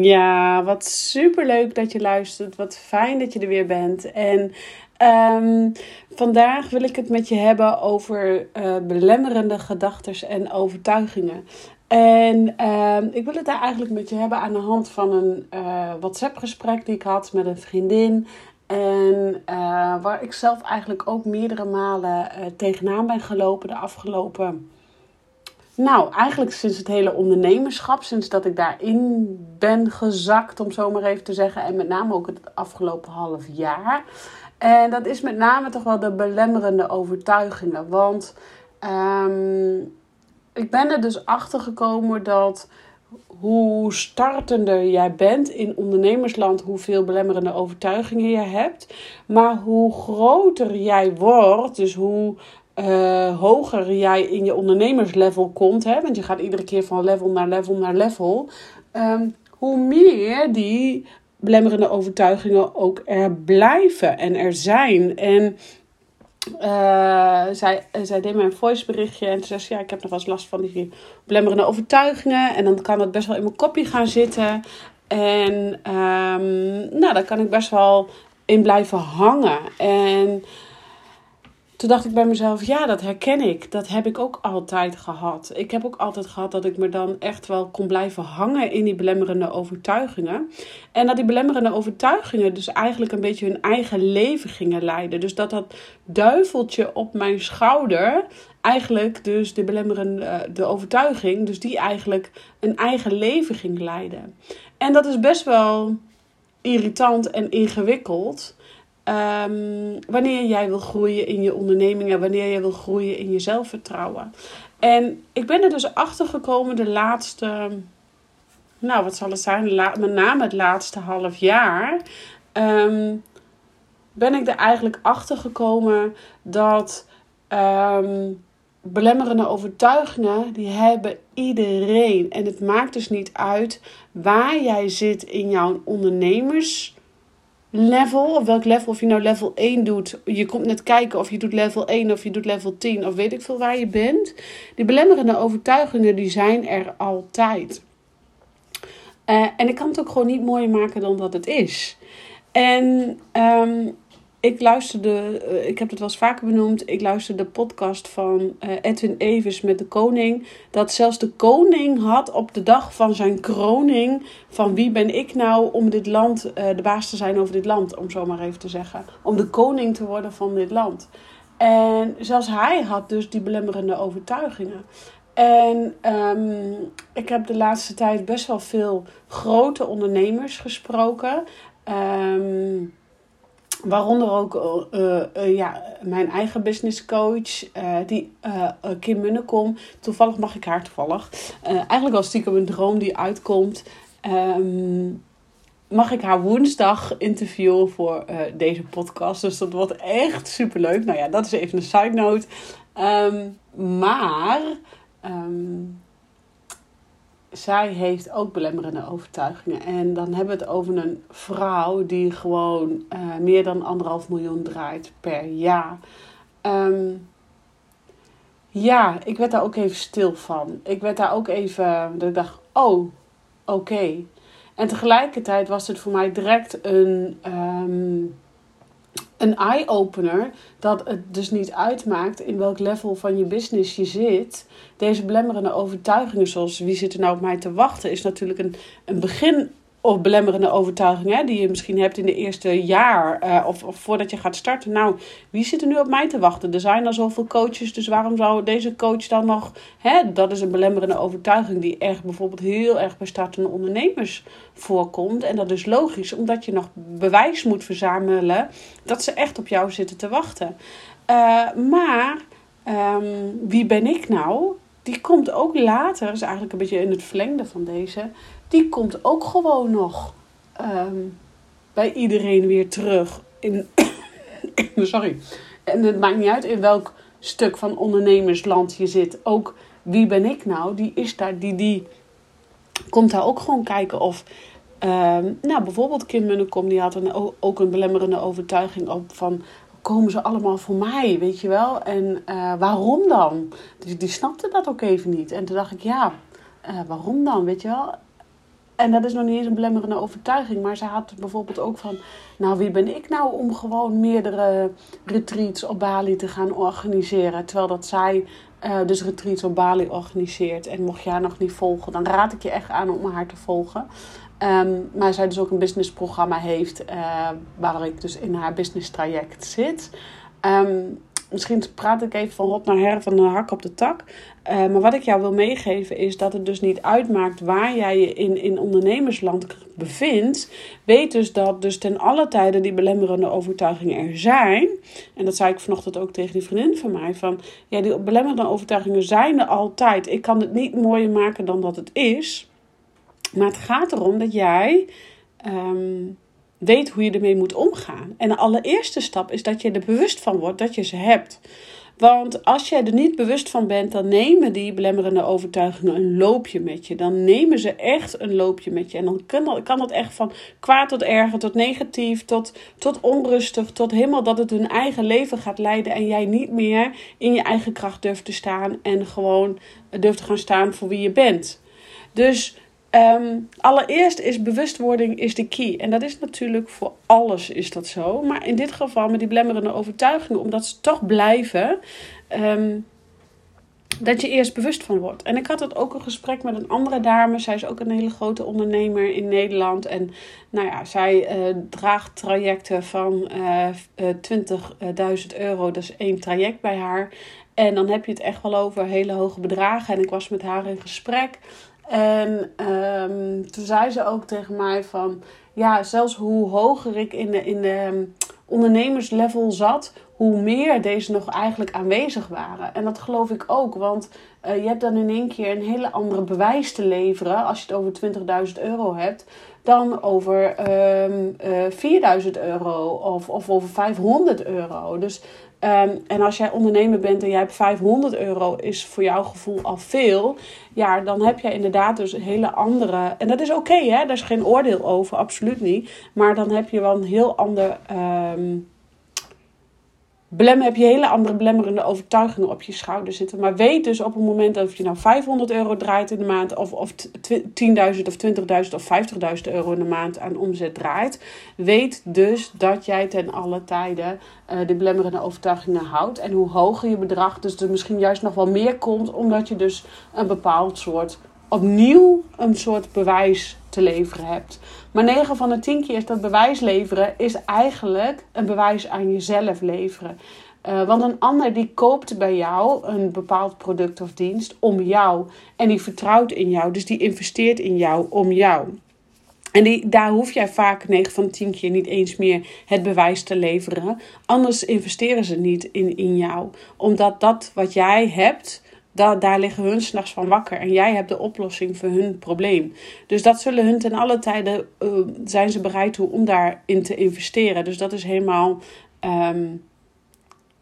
Ja, wat super leuk dat je luistert. Wat fijn dat je er weer bent. En um, vandaag wil ik het met je hebben over uh, belemmerende gedachten en overtuigingen. En uh, ik wil het daar eigenlijk met je hebben aan de hand van een uh, WhatsApp-gesprek die ik had met een vriendin. En uh, waar ik zelf eigenlijk ook meerdere malen tegenaan ben gelopen de afgelopen nou, eigenlijk sinds het hele ondernemerschap, sinds dat ik daarin ben gezakt, om zo maar even te zeggen. En met name ook het afgelopen half jaar. En dat is met name toch wel de belemmerende overtuigingen. Want um, ik ben er dus achter gekomen dat hoe startender jij bent in ondernemersland, hoeveel belemmerende overtuigingen je hebt. Maar hoe groter jij wordt, dus hoe uh, hoger jij in je ondernemerslevel komt, hè, want je gaat iedere keer van level naar level naar level, um, hoe meer die belemmerende overtuigingen ook er blijven en er zijn. En uh, zij, zij deed mij een voiceberichtje en toen zei ze, ja, ik heb nog wel eens last van die belemmerende overtuigingen. En dan kan dat best wel in mijn kopje gaan zitten. En um, nou, daar kan ik best wel in blijven hangen. En toen dacht ik bij mezelf, ja, dat herken ik. Dat heb ik ook altijd gehad. Ik heb ook altijd gehad dat ik me dan echt wel kon blijven hangen in die belemmerende overtuigingen. En dat die belemmerende overtuigingen dus eigenlijk een beetje hun eigen leven gingen leiden. Dus dat dat duiveltje op mijn schouder eigenlijk dus de belemmerende de overtuiging, dus die eigenlijk een eigen leven ging leiden. En dat is best wel irritant en ingewikkeld. Um, wanneer jij wil groeien in je ondernemingen, wanneer jij wil groeien in je zelfvertrouwen. En ik ben er dus achter gekomen de laatste, nou wat zal het zijn, met name het laatste half jaar. Um, ben ik er eigenlijk achter gekomen dat um, belemmerende overtuigingen, die hebben iedereen. En het maakt dus niet uit waar jij zit in jouw ondernemers level, of welk level, of je nou level 1 doet, je komt net kijken of je doet level 1 of je doet level 10 of weet ik veel waar je bent. Die belemmerende overtuigingen die zijn er altijd. Uh, en ik kan het ook gewoon niet mooier maken dan dat het is. En um, ik luisterde, eh, ik heb het wel eens vaker benoemd, ik luisterde de podcast van eh, Edwin Evers met de koning. Dat zelfs de koning had op de dag van zijn kroning van wie ben ik nou om dit land, uh, de baas te zijn over dit land, om zo maar even te zeggen. Om de koning te worden van dit land. En zelfs hij had dus die belemmerende overtuigingen. En um, ik heb de laatste tijd best wel veel grote ondernemers gesproken. Um, Waaronder ook uh, uh, ja, mijn eigen business coach, die, Kim Munnekom. Toevallig mag ik haar toevallig. eigenlijk al stiekem een droom die uitkomt. Um, mag ik haar woensdag interviewen voor deze podcast. Dus dat wordt echt super leuk. Nou ja, dat is even een side note. Um, maar um, zij heeft ook belemmerende overtuigingen. En dan hebben we het over een vrouw die gewoon uh, meer dan anderhalf miljoen draait per jaar. Um, ja, ik werd daar ook even stil van. Ik werd daar ook even, dat ik dacht, oh, oké. En tegelijkertijd was het voor mij direct een, um, een eye-opener dat het dus niet uitmaakt in welk level van je business je zit. Deze belemmerende overtuigingen, zoals wie zit er nou op mij te wachten, is natuurlijk een, een begin of belemmerende overtuigingen die je misschien hebt in de eerste jaar uh, of, voordat je gaat starten. Nou, wie zit er nu op mij te wachten? Er zijn al zoveel coaches, dus waarom zou deze coach dan nog... Hè, dat is een belemmerende overtuiging die echt bijvoorbeeld heel erg bij startende ondernemers voorkomt. En dat is logisch, omdat je nog bewijs moet verzamelen dat ze echt op jou zitten te wachten. Uh, maar um, wie ben ik nou? Die komt ook later, is eigenlijk een beetje in het verlengde van deze die komt ook gewoon nog ehm, bij iedereen weer terug. In, sorry. En het maakt niet uit in welk stuk van ondernemersland je zit. Ook wie ben ik nou? Die is daar, die, die komt daar ook gewoon kijken of. Ehm, nou, bijvoorbeeld Kim Munnekom, die had een, ook een belemmerende overtuiging op van komen ze allemaal voor mij, weet je wel? En uh, waarom dan? Die, die snapte dat ook even niet. En toen dacht ik, ja, uh, waarom dan, weet je wel? En dat is nog niet eens een belemmerende overtuiging. Maar ze had bijvoorbeeld ook van... Nou, wie ben ik nou om gewoon meerdere retreats op Bali te gaan organiseren? Terwijl dat zij uh, dus retreats op Bali organiseert. En mocht haar nog niet volgen, dan raad ik je echt aan om haar te volgen. Um, maar zij dus ook een businessprogramma heeft... Uh, waar ik dus in haar business traject zit. Um, misschien praat ik even van hot naar her, van een hak op de tak. Uh, maar wat ik jou wil meegeven is dat het dus niet uitmaakt waar jij je in, in ondernemersland bevindt. Weet dus dat dus ten alle tijde die belemmerende overtuigingen er zijn. En dat zei ik vanochtend ook tegen die vriendin van mij. Van ja, die belemmerende overtuigingen zijn er altijd. Ik kan het niet mooier maken dan dat het is. Maar het gaat erom dat jij. Um, weet hoe je ermee moet omgaan. En de allereerste stap is dat je er bewust van wordt dat je ze hebt. Want als jij er niet bewust van bent, dan nemen die belemmerende overtuigingen een loopje met je. Dan nemen ze echt een loopje met je. En dan kan dat, kan dat echt van kwaad tot erger, tot negatief, tot, tot onrustig, tot helemaal dat het hun eigen leven gaat leiden. En jij niet meer in je eigen kracht durft te staan en gewoon durft te gaan staan voor wie je bent. Dus Um, allereerst is bewustwording is de key. En dat is natuurlijk voor alles is dat zo. Maar in dit geval met die blemmerende overtuigingen, omdat ze toch blijven, um, dat je eerst bewust van wordt. En ik had het ook een gesprek met een andere dame. Zij is ook een hele grote ondernemer in Nederland. En nou ja, zij uh, draagt trajecten van uh, uh, 20.000 euro. Dat is één traject bij haar. En dan heb je het echt wel over hele hoge bedragen. En ik was met haar in gesprek. En um, toen zei ze ook tegen mij van... Ja, zelfs hoe hoger ik in de, in de ehm, ondernemerslevel zat... hoe meer deze nog eigenlijk aanwezig waren. En dat geloof ik ook. Want uh, je hebt dan in één keer een hele andere bewijs te leveren... als je het over 20.000 euro hebt... dan over um, uh, 4.000 euro of, of over 500 euro. Dus Um, en als jij ondernemer bent en jij hebt 500 euro, is voor jouw gevoel al veel. Ja, dan heb je inderdaad dus een hele andere. En dat is oké, hè? Daar is geen oordeel over, absoluut niet. Maar dan heb je wel een heel ander. Um, belemmer, heb je hele andere belemmerende overtuigingen op je schouder zitten. Maar weet dus op het moment dat je nou 500 euro draait in de maand, of, of 10.000 of 20.000 of 50.000 euro in de maand aan omzet draait, weet dus dat jij ten alle tijden uh, de belemmerende overtuigingen houdt. En hoe hoger je bedrag, dus er misschien juist nog wel meer komt, omdat je dus een bepaald soort opnieuw een soort bewijs te leveren hebt. Maar 9 van de 10 keer is dat bewijs leveren is eigenlijk een bewijs aan jezelf leveren. Uh, want een ander die koopt bij jou een bepaald product of dienst om jou. En die vertrouwt in jou. Dus die investeert in jou om jou. En die, daar hoef jij vaak 9 van de 10 keer niet eens meer het bewijs te leveren. Anders investeren ze niet in, in jou. Omdat dat wat jij hebt, da daar liggen hun s'nachts van wakker. En jij hebt de oplossing voor hun probleem. Dus dat zullen hun ten alle tijden, uh, zijn ze bereid toe om daarin te investeren. Dus dat is helemaal, um,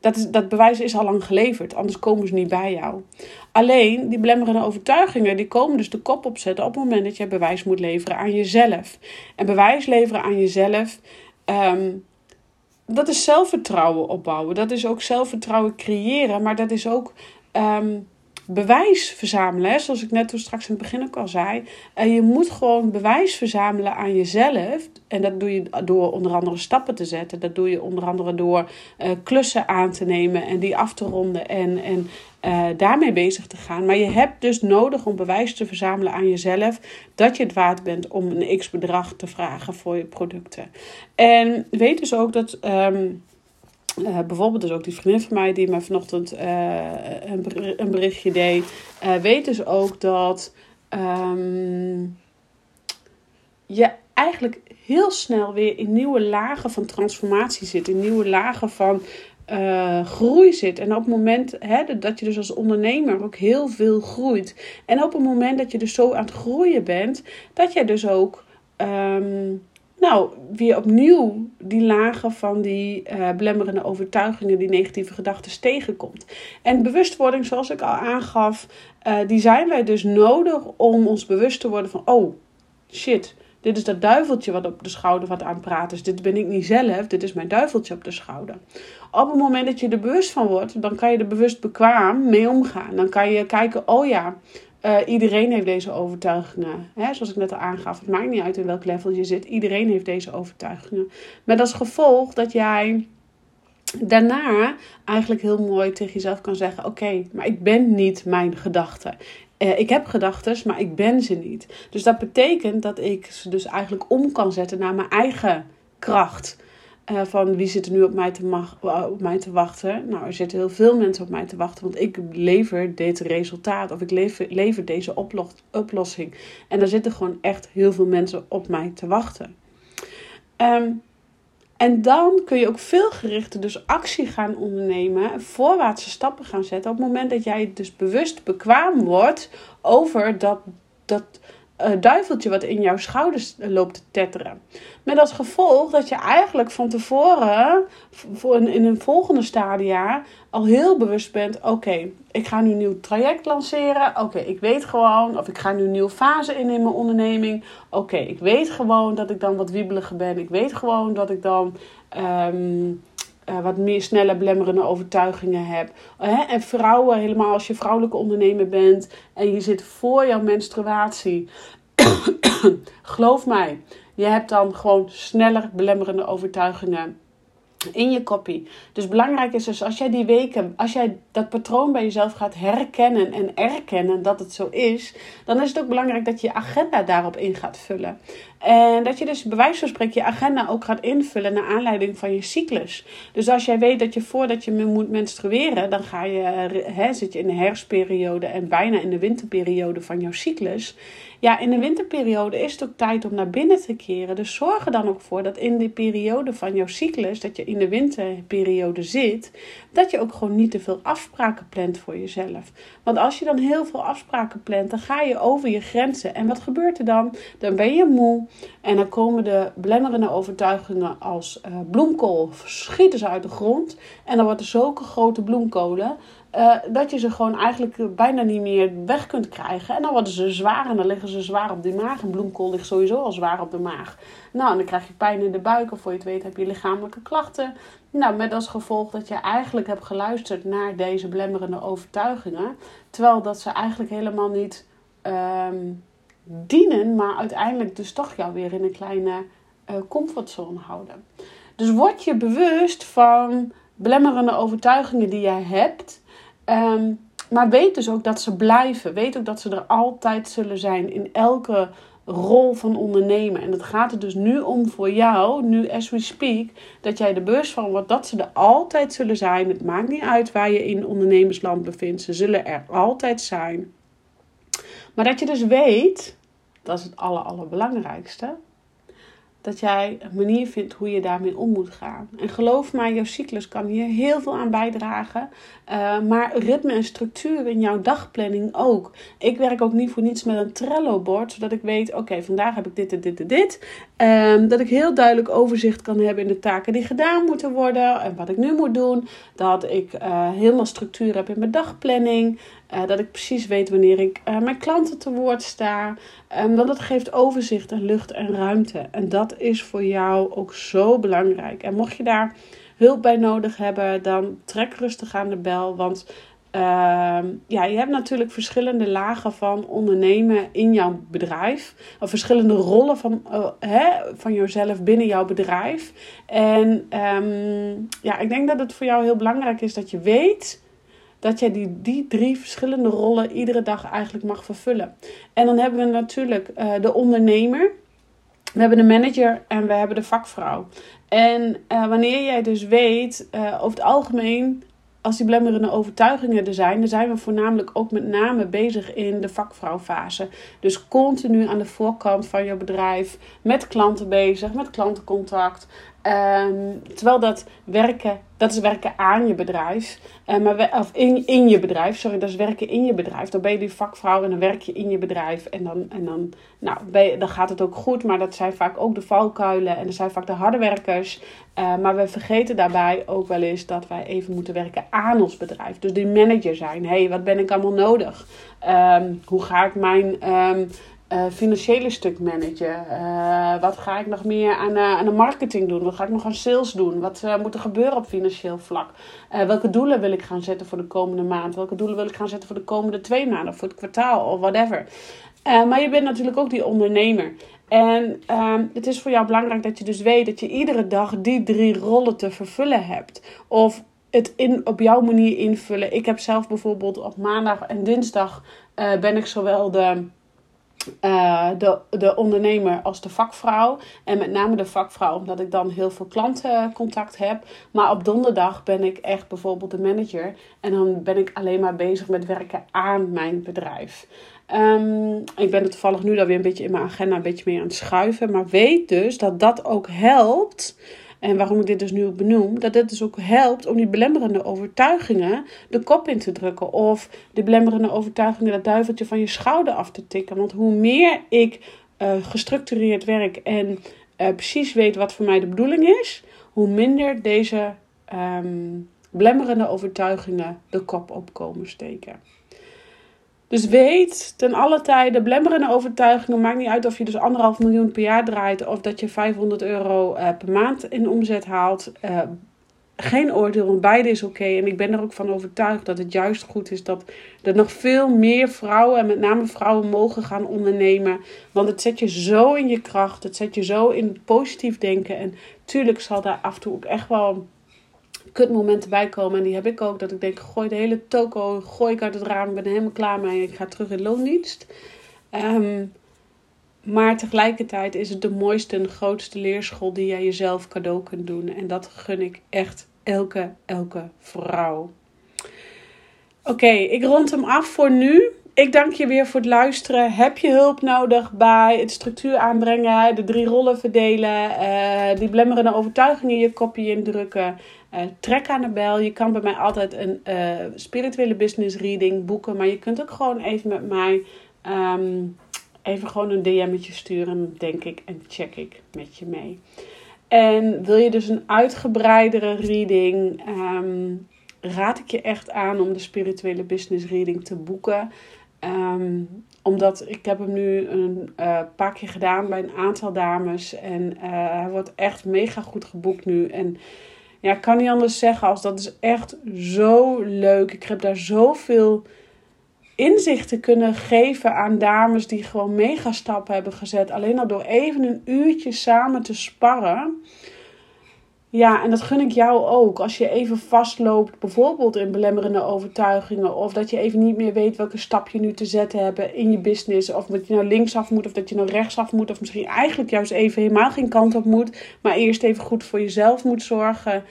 dat, is, dat bewijs is al lang geleverd. Anders komen ze niet bij jou. Alleen, die belemmerende overtuigingen, die komen dus de kop opzetten op het moment dat je bewijs moet leveren aan jezelf. En bewijs leveren aan jezelf, um, dat is zelfvertrouwen opbouwen. Dat is ook zelfvertrouwen creëren, maar dat is ook... Um, bewijs verzamelen. Zoals ik net toen straks in het begin ook al zei. En je moet gewoon bewijs verzamelen aan jezelf. En dat doe je door onder andere stappen te zetten. Dat doe je onder andere door uh, klussen aan te nemen en die af te ronden en, en uh, daarmee bezig te gaan. Maar je hebt dus nodig om bewijs te verzamelen aan jezelf dat je het waard bent om een x bedrag te vragen voor je producten. En weet dus ook dat. Um, uh, bijvoorbeeld dus ook die vriendin van mij die me vanochtend uh, een, berichtje deed. Uh, weet dus ook dat um, je eigenlijk heel snel weer in nieuwe lagen van transformatie zit. In nieuwe lagen van groei zit. En op het moment hè, dat je dus als ondernemer ook heel veel groeit. En op het moment dat je dus zo aan het groeien bent, dat je dus ook... Um, nou, weer opnieuw die lagen van die uh, overtuigingen, die negatieve gedachten tegenkomt. En bewustwording, zoals ik al aangaf, uh, die zijn wij dus nodig om ons bewust te worden van: oh shit, dit is dat duiveltje wat op de schouder wat aan praat is. Dit ben ik niet zelf, dit is mijn duiveltje op de schouder. Op het moment dat je er bewust van wordt, dan kan je er bewust bekwaam mee omgaan. Dan kan je kijken: oh ja. Uh, iedereen heeft deze overtuigingen. Hè? Zoals ik net al aangaf, het maakt niet uit in welk level je zit. Iedereen heeft deze overtuigingen. Met als gevolg dat jij daarna eigenlijk heel mooi tegen jezelf kan zeggen: Oké, maar ik ben niet mijn gedachten. Uh, ik heb gedachten, maar ik ben ze niet. Dus dat betekent dat ik ze dus eigenlijk om kan zetten naar mijn eigen kracht. Uh, van wie zit er nu op mij, te mag, op mij te wachten? Nou, er zitten heel veel mensen op mij te wachten, want ik lever dit resultaat of ik lever, deze oplos, oplossing. En daar zitten gewoon echt heel veel mensen op mij te wachten. Um, en dan kun je ook veel gerichter dus actie gaan ondernemen, voorwaartse stappen gaan zetten. Op het moment dat jij dus bewust bekwaam wordt over dat, dat uh, duiveltje wat in jouw schouders loopt te tetteren. Met als gevolg dat je eigenlijk van tevoren, voor in, een volgende stadia, al heel bewust bent: oké, ik ga nu een nieuw traject lanceren. Oké, ik weet gewoon, of ik ga nu een nieuwe fase in in mijn onderneming. Oké, ik weet gewoon dat ik dan wat wiebeliger ben. Ik weet gewoon dat ik dan. Um, uh, wat meer snelle belemmerende overtuigingen heb. Hè? En vrouwen, helemaal als je vrouwelijke ondernemer bent en je zit voor jouw menstruatie. Geloof mij, je hebt dan gewoon sneller belemmerende overtuigingen in je kopie. Dus belangrijk is dus als jij die weken, als jij dat patroon bij jezelf gaat herkennen en erkennen dat het zo is, dan is het ook belangrijk dat je je agenda daarop in gaat vullen. En dat je dus bij wijze van spreken je agenda ook gaat invullen naar aanleiding van je cyclus. Dus als jij weet dat je voordat je moet menstrueren, dan ga je, zit je in de herfstperiode en bijna in de winterperiode van jouw cyclus. Ja, in de winterperiode is het ook tijd om naar binnen te keren. Dus zorg er dan ook voor dat in die periode van jouw cyclus, dat je in de winterperiode zit, dat je ook gewoon niet te veel afspraken plant voor jezelf. Want als je dan heel veel afspraken plant, dan ga je over je grenzen. En wat gebeurt er dan? Dan ben je moe en dan komen de belemmerende overtuigingen als uh, bloemkool, schieten ze uit de grond. En dan wordt er zulke grote bloemkolen uh, dat je ze gewoon eigenlijk bijna niet meer weg kunt krijgen. En dan worden ze zwaar en dan liggen ze zwaar op de maag. En bloemkool ligt sowieso al zwaar op de maag. Nou, en dan krijg je pijn in de buik of voor je het weet heb je lichamelijke klachten. Nou, met als gevolg dat je eigenlijk hebt geluisterd naar deze belemmerende overtuigingen. Terwijl dat ze eigenlijk helemaal niet um, dienen, maar uiteindelijk dus toch jou weer in een kleine uh, comfortzone houden. Dus word je bewust van belemmerende overtuigingen die jij hebt Um, maar weet dus ook dat ze blijven. Weet ook dat ze er altijd zullen zijn in elke rol van ondernemen. En het gaat er dus nu om voor jou, nu as we speak, dat jij de bewust van wordt dat ze er altijd zullen zijn. Het maakt niet uit waar je in ondernemersland bevindt. Ze zullen er altijd zijn. Maar dat je dus weet, dat is het aller, allerbelangrijkste dat jij een manier vindt hoe je daarmee om moet gaan. En geloof mij, jouw cyclus kan hier heel veel aan bijdragen. Uh, maar ritme en structuur in jouw dagplanning ook. Ik werk ook niet voor niets met een Trello-bord, zodat ik weet: oké, vandaag heb ik dit en dit en dit. Um, dat ik heel duidelijk overzicht kan hebben in de taken die gedaan moeten worden en wat ik nu moet doen. Dat ik uh, helemaal structuur heb in mijn dagplanning. Uh, dat ik precies weet wanneer ik uh, mijn klanten te woord sta. Um, want dat geeft overzicht en lucht en ruimte. En dat is voor jou ook zo belangrijk. En mocht je daar hulp bij nodig hebben, dan trek rustig aan de bel. Want Ehm, ja, je hebt natuurlijk verschillende lagen van ondernemen in jouw bedrijf. Of verschillende rollen van, uh, hè, van jezelf binnen jouw bedrijf. En ehm, ja, ik denk dat het voor jou heel belangrijk is dat je weet dat jij die, die drie verschillende rollen iedere dag eigenlijk mag vervullen. En dan hebben we natuurlijk uh, de ondernemer. We hebben de manager en we hebben de vakvrouw. En uh, wanneer jij dus weet, over het algemeen als die belemmerende overtuigingen er zijn, dan zijn we voornamelijk ook met name bezig in de vakvrouwfase. Dus continu aan de voorkant van je bedrijf met klanten bezig, met klantencontact. Um, terwijl dat werken, dat is werken aan je bedrijf. Uh, maar of in, in je bedrijf, sorry, dat is werken in je bedrijf. Dan ben je die vakvrouw en dan werk je in je bedrijf. En dan, en dan, nou, dan gaat het ook goed. Maar dat zijn vaak ook de valkuilen en dat zijn vaak de harde werkers. Uh, maar we vergeten daarbij ook wel eens dat wij even moeten werken aan ons bedrijf. Dus die manager zijn. Hey, wat ben ik allemaal nodig? Um, hoe ga ik mijn. Um, uh, financiële stuk managen? Uh, wat ga ik nog meer aan, uh, aan de marketing doen? Wat ga ik nog aan sales doen? Wat moet er gebeuren op financieel vlak? welke doelen wil ik gaan zetten voor de komende maand? Welke doelen wil ik gaan zetten voor de komende twee maanden? Of voor het kwartaal of whatever. maar je bent natuurlijk ook die ondernemer. En ehm, het is voor jou belangrijk dat je dus weet dat je iedere dag die drie rollen te vervullen hebt. Of het in, op jouw manier invullen. Ik heb zelf bijvoorbeeld op maandag en dinsdag ben ik zowel de uh, de, de ondernemer als de vakvrouw. En met name de vakvrouw, omdat ik dan heel veel klantencontact heb. Maar op donderdag ben ik echt bijvoorbeeld de manager. En dan ben ik alleen maar bezig met werken aan mijn bedrijf. Um, ik ben er toevallig nu dan weer een beetje in mijn agenda een beetje mee aan het schuiven. Maar weet dus dat dat ook helpt en waarom ik dit dus nu ook benoem, dat het dus ook helpt om die belemmerende overtuigingen de kop in te drukken. Of de belemmerende overtuigingen dat duiveltje van je schouder af te tikken. Want hoe meer ik uh, gestructureerd werk en uh, precies weet wat voor mij de bedoeling is, hoe minder deze um, belemmerende overtuigingen de kop op komen steken. Dus weet ten alle tijde, blemmerende overtuigingen. Maakt niet uit of je dus anderhalf miljoen per jaar draait. Of dat je 500 euro uh, per maand in omzet haalt. Uh, geen oordeel, want beide is oké. En ik ben er ook van overtuigd dat het juist goed is dat er nog veel meer vrouwen, en met name vrouwen, mogen gaan ondernemen. Want het zet je zo in je kracht. Het zet je zo in positief denken. En tuurlijk zal daar af en toe ook echt wel kutmomenten bij komen. En die heb ik ook. Dat ik denk, gooi de hele toko, gooi ik uit het raam. Ik ben helemaal klaar mee. Ik ga terug in loondienst. Um, maar tegelijkertijd is het de mooiste en grootste leerschool die jij jezelf cadeau kunt doen. En dat gun ik echt elke, elke vrouw. Oké, ik rond hem af voor nu. Ik dank je weer voor het luisteren. Heb je hulp nodig bij het structuur aanbrengen, de drie rollen verdelen, uh, die blemmerende overtuigingen in je kopje indrukken? Uh, trek aan de bel. Je kan bij mij altijd een uh, spirituele business reading boeken, maar je kunt ook gewoon even met mij um, even gewoon een DM'tje sturen, denk ik, en check ik met je mee. En wil je dus een uitgebreidere reading, um, raad ik je echt aan om de spirituele business reading te boeken. Um, omdat ik heb hem nu een uh, paar keer gedaan bij een aantal dames. En uh, hij wordt echt mega goed geboekt nu. En ja, ik kan niet anders zeggen als dat is echt zo leuk. Ik heb daar zoveel inzichten kunnen geven aan dames die gewoon mega stappen hebben gezet. Alleen al door even een uurtje samen te sparren. Ja, en dat gun ik jou ook. Als je even vastloopt, bijvoorbeeld in belemmerende overtuigingen. Of dat je even niet meer weet welke stap je nu te zetten hebt in je business. Of dat je nou linksaf moet, of dat je nou rechtsaf moet. Of misschien eigenlijk juist even helemaal geen kant op moet. Maar eerst even goed voor jezelf moet zorgen.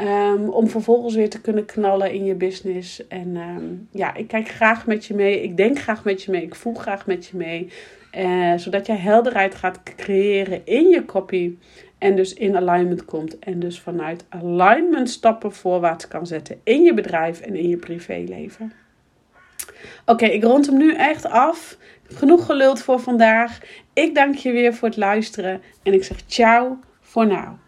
Um, om vervolgens weer te kunnen knallen in je business. En um, ja, ik kijk graag met je mee. Ik denk graag met je mee. Ik voel graag met je mee. Uh, zodat jij helderheid gaat creëren in je copy. En dus in alignment komt. En dus vanuit alignment stappen voorwaarts kan zetten in je bedrijf en in je privéleven. Oké, ik rond hem nu echt af. Genoeg geluld voor vandaag. Ik dank je weer voor het luisteren. En ik zeg ciao voor nu.